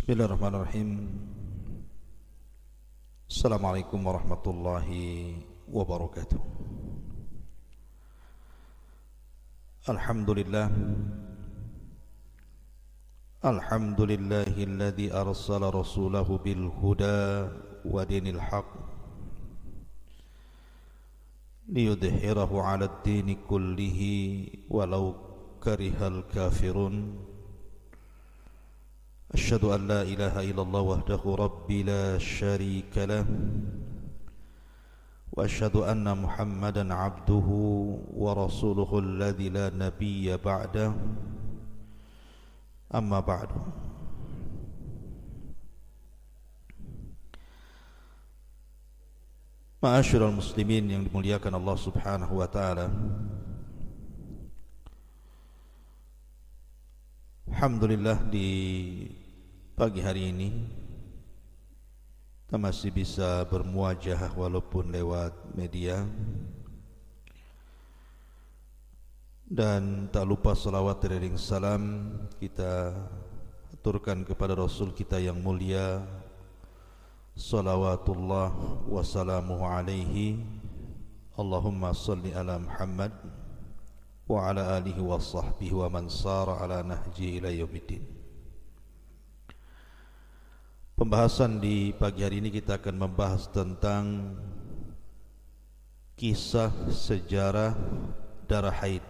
بسم الله الرحمن الرحيم السلام عليكم ورحمة الله وبركاته الحمد لله الحمد لله الذي أرسل رسوله بالهدى ودين الحق ليظهره أشهد أن لا إله إلا الله وحده ربي لا شريك له وأشهد أن محمدا عبده ورسوله الذي لا نبي بعده أما بعد Ma'asyiral muslimin yang dimuliakan Allah Subhanahu wa taala. Alhamdulillah di pagi hari ini kita masih bisa bermuajah walaupun lewat media. Dan tak lupa salawat dan salam kita aturkan kepada Rasul kita yang mulia salawatullah wassalamuhu alaihi. Allahumma salli ala Muhammad wa ala alihi wa sahbihi wa man sara ala nahji ila yaumiddin Pembahasan di pagi hari ini kita akan membahas tentang kisah sejarah darah haid.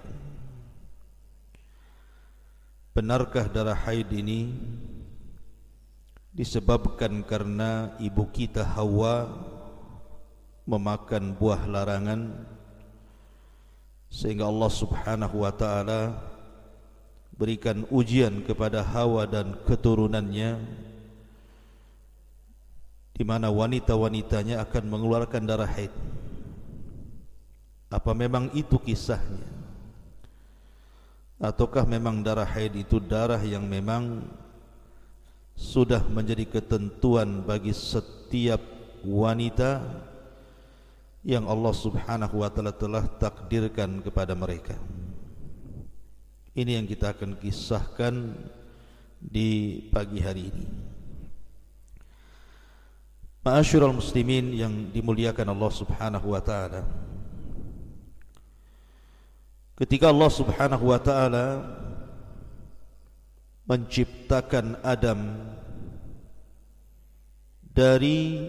Benarkah darah haid ini disebabkan karena ibu kita Hawa memakan buah larangan sehingga Allah Subhanahu wa taala berikan ujian kepada Hawa dan keturunannya di mana wanita-wanitanya akan mengeluarkan darah haid. Apa memang itu kisahnya? Ataukah memang darah haid itu darah yang memang sudah menjadi ketentuan bagi setiap wanita yang Allah Subhanahu wa taala telah takdirkan kepada mereka. Ini yang kita akan kisahkan di pagi hari ini. Ma'asyiral muslimin yang dimuliakan Allah Subhanahu wa taala. Ketika Allah Subhanahu wa taala menciptakan Adam dari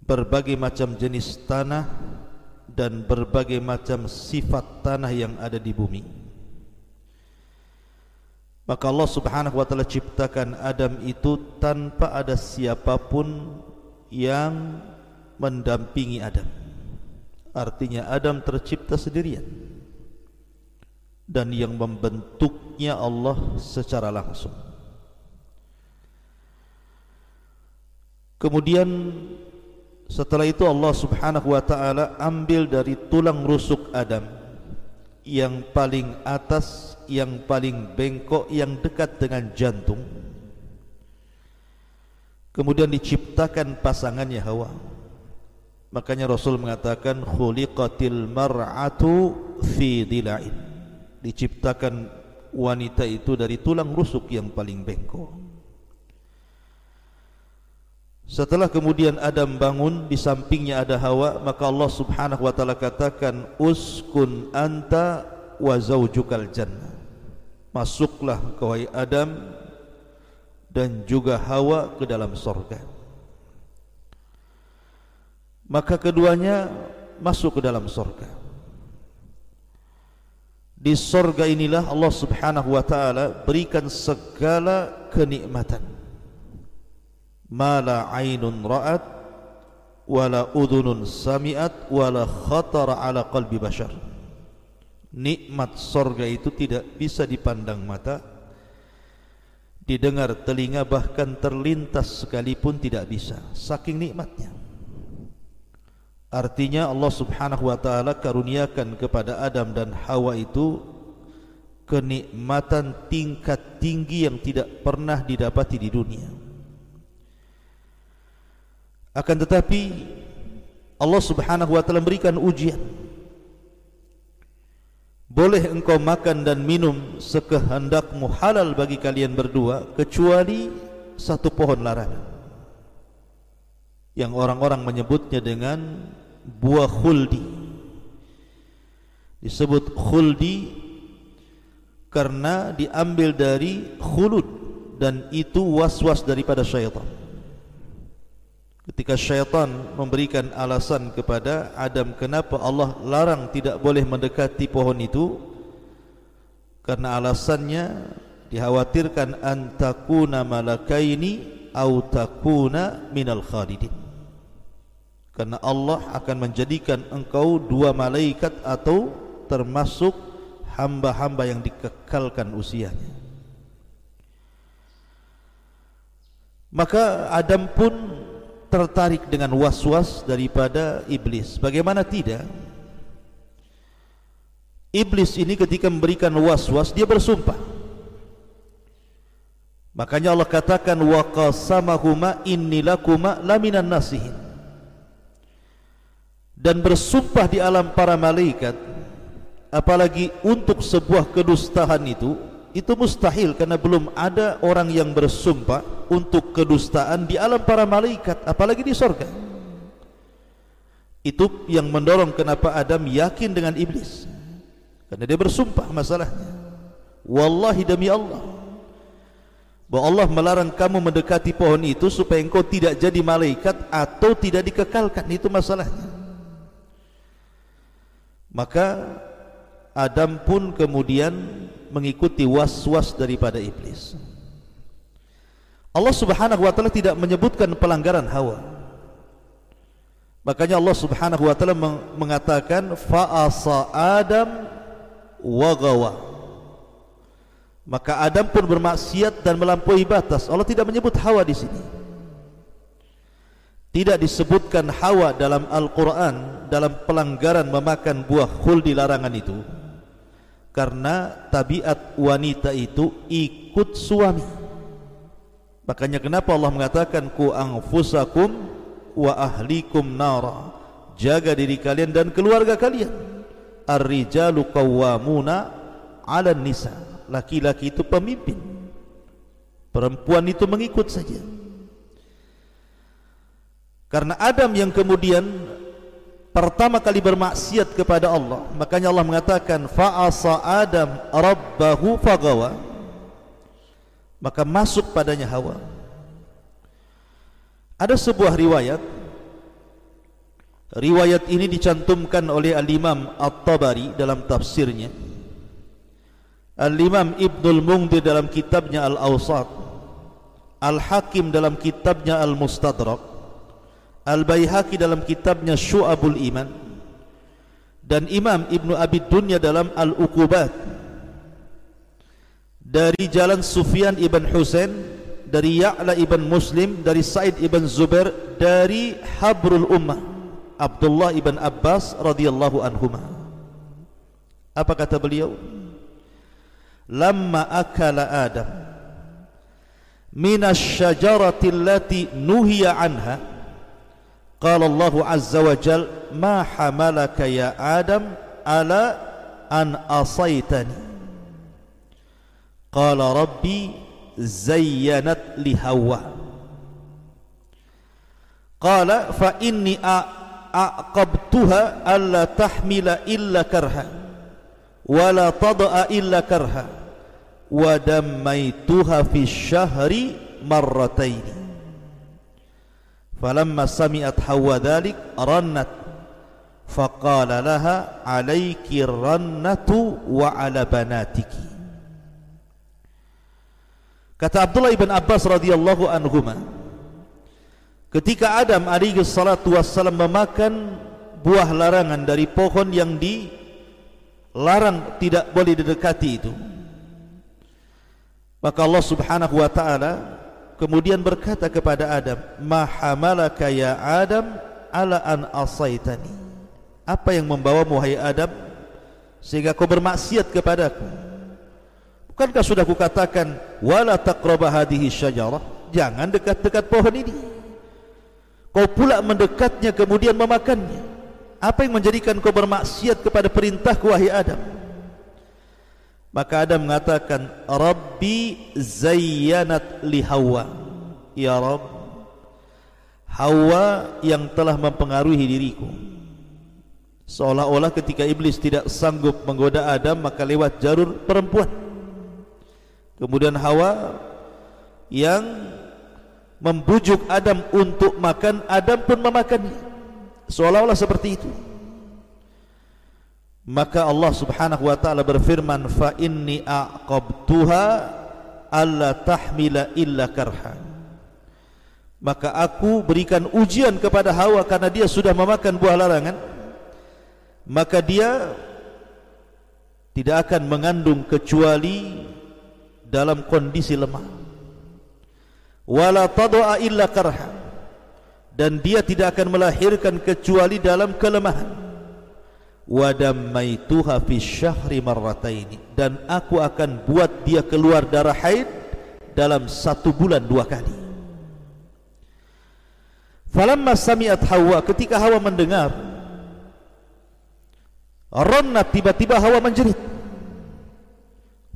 berbagai macam jenis tanah dan berbagai macam sifat tanah yang ada di bumi. Maka Allah subhanahu wa ta'ala ciptakan Adam itu tanpa ada siapapun yang mendampingi Adam. Artinya Adam tercipta sendirian. Dan yang membentuknya Allah secara langsung. Kemudian setelah itu Allah subhanahu wa ta'ala ambil dari tulang rusuk Adam Yang paling atas yang paling bengkok yang dekat dengan jantung. Kemudian diciptakan pasangannya Hawa makanya Rasul mengatakan khuliqatil mar'atu fi dila'in diciptakan wanita itu dari tulang rusuk yang paling bengkok setelah kemudian Adam bangun di sampingnya ada Hawa maka Allah Subhanahu wa taala katakan uskun anta wa zaujukal jannah Masuklah kawai Adam dan juga Hawa ke dalam sorga. Maka keduanya masuk ke dalam sorga. Di sorga inilah Allah subhanahu wa ta'ala berikan segala kenikmatan. Mala ainun ra'at, wala udhunun sami'at, wala khatara ala qalbi bashar. Nikmat sorga itu tidak bisa dipandang mata. Didengar telinga bahkan terlintas sekalipun tidak bisa saking nikmatnya. Artinya Allah subhanahu wa ta'ala karuniakan kepada Adam dan Hawa itu kenikmatan tingkat tinggi yang tidak pernah didapati di dunia akan tetapi Allah subhanahu wa ta'ala memberikan ujian. Boleh engkau makan dan minum sekehendakmu halal bagi kalian berdua kecuali satu pohon larangan yang orang-orang menyebutnya dengan buah khuldi. Disebut khuldi karena diambil dari khulud dan itu was-was daripada syaitan ketika syaitan memberikan alasan kepada Adam kenapa Allah larang tidak boleh mendekati pohon itu karena alasannya dikhawatirkan antakuna malakaini au takuna minal khalidin. Karena Allah akan menjadikan engkau dua malaikat atau termasuk hamba-hamba yang dikekalkan usianya. Maka Adam pun tertarik dengan was-was daripada iblis. Bagaimana tidak? Iblis ini ketika memberikan was-was dia bersumpah. Makanya Allah katakan wa qasamahuma inni lakuma laminan nasihin. Dan bersumpah di alam para malaikat apalagi untuk sebuah kedustaan itu itu mustahil karena belum ada orang yang bersumpah untuk kedustaan di alam para malaikat apalagi di sorga. Itu yang mendorong kenapa Adam yakin dengan iblis. Karena dia bersumpah masalahnya. Wallahi demi Allah. Bahwa Allah melarang kamu mendekati pohon itu supaya engkau tidak jadi malaikat atau tidak dikekalkan. Itu masalahnya. Maka Adam pun kemudian mengikuti was-was daripada iblis. Allah Subhanahu wa taala tidak menyebutkan pelanggaran hawa. Makanya Allah Subhanahu wa taala mengatakan fa asa Adam wa gawa. Maka Adam pun bermaksiat dan melampaui batas. Allah tidak menyebut hawa di sini. Tidak disebutkan hawa dalam Al-Quran dalam pelanggaran memakan buah khul di larangan itu karena tabiat wanita itu ikut suami. Makanya kenapa Allah mengatakan ku anfusakum wa ahlikum nara. Jaga diri kalian dan keluarga kalian. Ar-rijalu qawwamuna 'ala nisa. Laki-laki itu pemimpin. Perempuan itu mengikut saja. Karena Adam yang kemudian pertama kali bermaksiat kepada Allah. Makanya Allah mengatakan fa'asa Adam rabbahu fagawa. Maka masuk padanya Hawa. Ada sebuah riwayat. Riwayat ini dicantumkan oleh Al-Imam At-Tabari dalam tafsirnya. Al-Imam Ibnul Mungdir dalam kitabnya Al-Awsat. Al-Hakim dalam kitabnya Al-Mustadrak Al-Bayhaqi dalam kitabnya Syu'abul Iman. Dan Imam Ibnu Abi Dunya dalam Al-Uqubat. Dari jalan Sufyan ibn Husain dari Ya'la ibn Muslim dari Said ibn Zubair dari Habrul Ummah Abdullah ibn Abbas radhiyallahu anhuma. Apa kata beliau? Lamma akala adam minasy syajarati allati nuhiya anha قال الله عز وجل ما حملك يا آدم على أن أصيتني. قال ربي زينت لهوى قال فإني أعقبتها ألا تحمل إلا كرها ولا تضأ إلا كرها ودميتها في الشهر مرتين. Sami'at hawa dhalik rannat. Faqala laha alayki rannatu wa ala banatiki. Kata Abdullah ibn Abbas radhiyallahu anhuma ketika Adam alaihi salatu wassalam memakan buah larangan dari pohon yang dilarang tidak boleh didekati itu maka Allah subhanahu wa ta'ala kemudian berkata kepada Adam mahamalaka ya Adam ala an asaitani? Apa yang membawa muhai Adam sehingga kau bermaksiat kepadaku? Bukankah sudah kukatakan wala taqraba hadhihi syajarah jangan dekat-dekat pohon ini. Kau pula mendekatnya kemudian memakannya. Apa yang menjadikan kau bermaksiat kepada perintahku wahai Adam maka Adam mengatakan Rabbi zayyanat li Hawa. Ya Rabb Hawa yang telah mempengaruhi diriku. Seolah-olah ketika iblis tidak sanggup menggoda Adam maka lewat jalur perempuan. Kemudian Hawa yang membujuk Adam untuk makan Adam pun memakannya seolah-olah seperti itu maka Allah Subhanahu wa taala berfirman fa inni aqabtuha alla tahmila illa karhan. Maka aku berikan ujian kepada Hawa karena dia sudah memakan buah larangan. Maka dia tidak akan mengandung kecuali dalam kondisi lemah. Wala tad'a illa karha dan dia tidak akan melahirkan kecuali dalam kelemahan wa dammaituha fi syahri marrataini. Dan aku akan buat dia keluar darah haid dalam satu bulan dua kali. Falamma sami'at Hawa ketika Hawa mendengar Rannat tiba-tiba Hawa menjerit.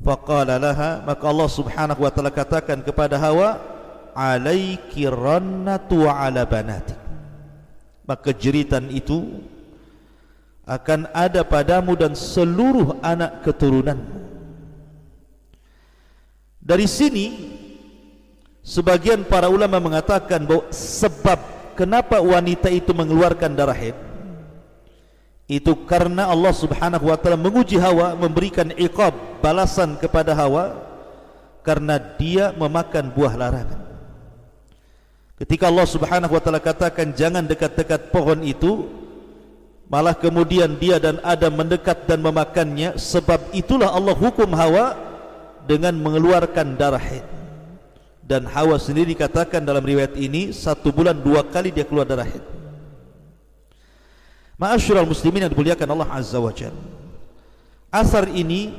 Faqala laha maka Allah Subhanahu wa taala katakan kepada Hawa alaiki rannatu ala banati maka jeritan itu akan ada padamu dan seluruh anak keturunan dari sini sebagian para ulama mengatakan bahwa sebab kenapa wanita itu mengeluarkan darah haid itu karena Allah Subhanahu wa taala menguji Hawa memberikan iqab balasan kepada Hawa karena dia memakan buah larangan. Ketika Allah Subhanahu wa taala katakan jangan dekat-dekat pohon itu malah kemudian dia dan Adam mendekat dan memakannya sebab itulah Allah hukum Hawa dengan mengeluarkan darah haid dan Hawa sendiri katakan dalam riwayat ini satu bulan dua kali dia keluar darah haid. Ma'asyiral muslimin yang dimuliakan Allah Azza wa Jalla. Asar ini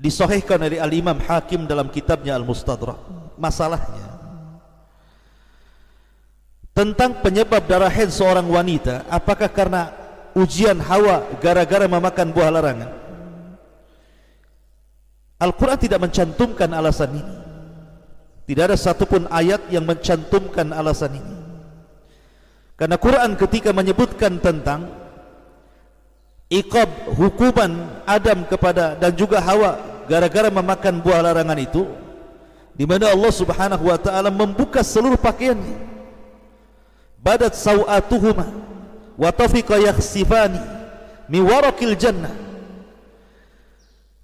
disahihkan oleh Al-Imam Hakim dalam kitabnya Al-Mustadrak. Masalahnya tentang penyebab darah haid seorang wanita, apakah karena ujian Hawa gara-gara memakan buah larangan? Al-Quran tidak mencantumkan alasan ini. Tidak ada satupun ayat yang mencantumkan alasan ini. Karena Quran ketika menyebutkan tentang iqab hukuman Adam kepada dan juga Hawa gara-gara memakan buah larangan itu di mana Allah Subhanahu wa taala membuka seluruh pakaiannya. Badat sawatuhuma wa tafiqa yakhsifani mi warakil jannah.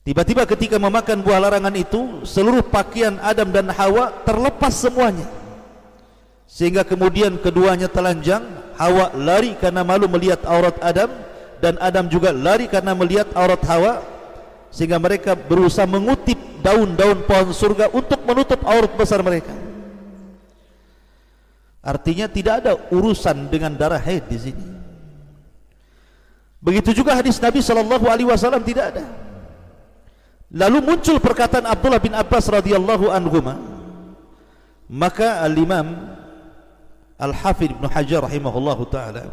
Tiba-tiba ketika memakan buah larangan itu Seluruh pakaian Adam dan Hawa terlepas semuanya. Sehingga kemudian keduanya telanjang Hawa lari karena malu melihat aurat Adam Dan Adam juga lari karena melihat aurat Hawa. Sehingga mereka berusaha mengutip daun-daun pohon surga Untuk menutup aurat besar mereka Artinya tidak ada urusan dengan darah haid di sini. Begitu juga hadis Nabi SAW tidak ada. Lalu muncul perkataan Abdullah bin Abbas radhiyallahu anhu maka al-Imam Al-Hafidh Ibn Hajar rahimahullahu taala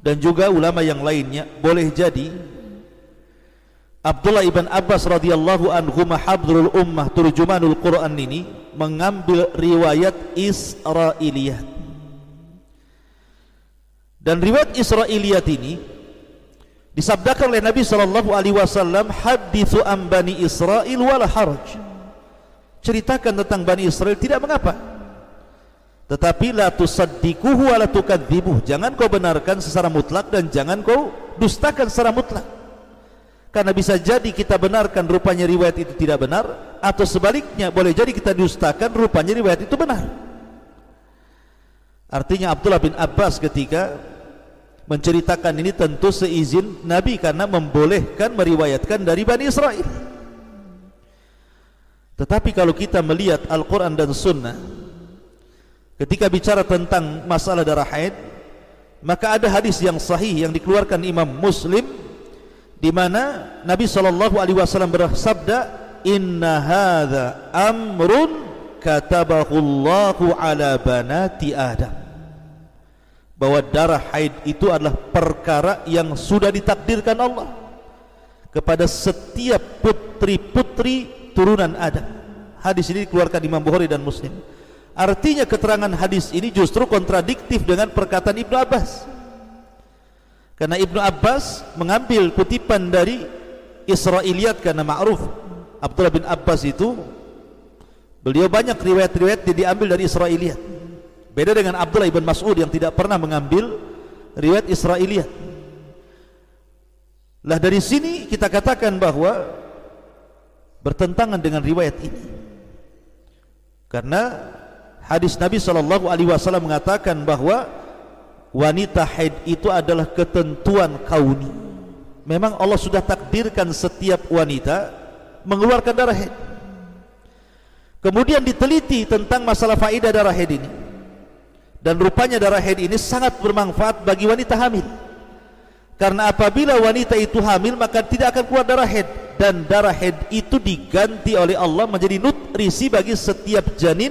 dan juga ulama yang lainnya boleh jadi Abdullah ibn Abbas radhiyallahu anhu mahabdul ummah turjumanul Quran ini mengambil riwayat Israiliyat dan riwayat Israiliyat ini disabdakan oleh Nabi sallallahu alaihi wasallam hadithu am bani Israil wal haraj. Ceritakan tentang bani Israel tidak mengapa. Tetapi la tusaddiquhu wa la tukadzibuh. Jangan kau benarkan secara mutlak dan jangan kau dustakan secara mutlak karena bisa jadi kita benarkan rupanya riwayat itu tidak benar atau sebaliknya boleh jadi kita dustakan rupanya riwayat itu benar. Artinya Abdullah bin Abbas ketika menceritakan ini tentu seizin Nabi karena membolehkan meriwayatkan dari Bani Israel. Tetapi kalau kita melihat Al-Quran dan Sunnah ketika bicara tentang masalah darah haid maka ada hadis yang sahih yang dikeluarkan Imam Muslim di mana Nabi SAW bersabda inna hadha amrun katabahullahu ala banati Adam bahwa darah haid itu adalah perkara yang sudah ditakdirkan Allah kepada setiap putri-putri turunan Adam. Hadis ini dikeluarkan Imam Bukhari dan Muslim. Artinya keterangan hadis ini justru kontradiktif dengan perkataan Ibnu Abbas. Karena Ibnu Abbas mengambil kutipan dari Israiliyat karena ma'ruf Abdullah bin Abbas itu beliau banyak riwayat-riwayat yang diambil dari Israiliyat. Beda dengan Abdullah bin Mas'ud yang tidak pernah mengambil riwayat Israiliyat. Lah dari sini kita katakan bahwa bertentangan dengan riwayat ini. Karena hadis Nabi sallallahu alaihi wasallam mengatakan bahwa wanita haid itu adalah ketentuan kauni. Memang Allah sudah takdirkan setiap wanita mengeluarkan darah haid. Kemudian diteliti tentang masalah faedah darah haid ini dan rupanya darah haid ini sangat bermanfaat bagi wanita hamil karena apabila wanita itu hamil maka tidak akan keluar darah haid dan darah haid itu diganti oleh Allah menjadi nutrisi bagi setiap janin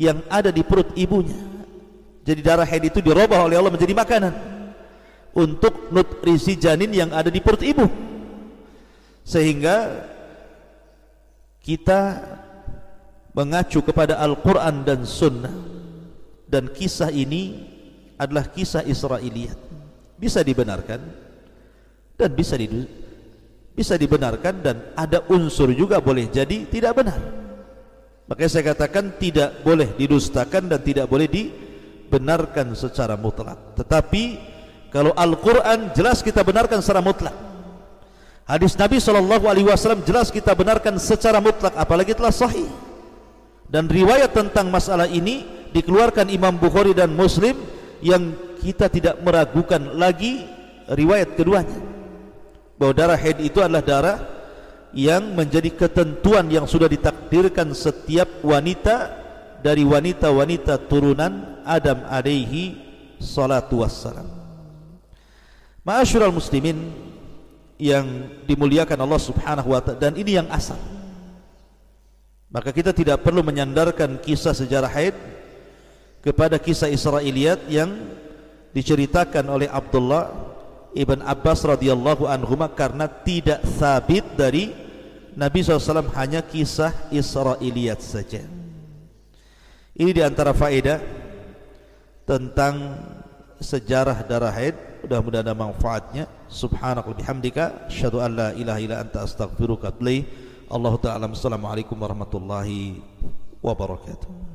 yang ada di perut ibunya jadi darah haid itu dirubah oleh Allah menjadi makanan. Untuk nutrisi janin yang ada di perut ibu. Sehingga kita mengacu kepada Al-Quran dan Sunnah. Dan kisah ini adalah kisah Israiliyat bisa dibenarkan dan bisa di, bisa dibenarkan dan ada unsur juga boleh jadi tidak benar. Makanya saya katakan tidak boleh didustakan dan tidak boleh dibenarkan secara mutlak. Tetapi kalau Al-Quran jelas kita benarkan secara mutlak. Hadis Nabi SAW jelas kita benarkan secara mutlak apalagi telah sahih. Dan riwayat tentang masalah ini dikeluarkan Imam Bukhari dan Muslim yang kita tidak meragukan lagi riwayat keduanya. Bahwa darah haid itu adalah darah yang menjadi ketentuan yang sudah ditakdirkan setiap wanita dari wanita-wanita turunan Adam alaihi salatu wassalam Ma'asyiral muslimin yang dimuliakan Allah Subhanahu wa taala dan ini yang asal maka kita tidak perlu menyandarkan kisah sejarah haid kepada kisah Israiliyat yang diceritakan oleh Abdullah ibn Abbas radhiyallahu anhu karena tidak sabit dari Nabi SAW hanya kisah Israiliyat saja. Ini diantara faedah tentang sejarah darah haid. Mudah-mudahan ada manfaatnya. Subhanakal bihamdika. Asyadu an la ilaha ila anta astaghfiruka. Allah Ta'ala. Assalamualaikum warahmatullahi wabarakatuh.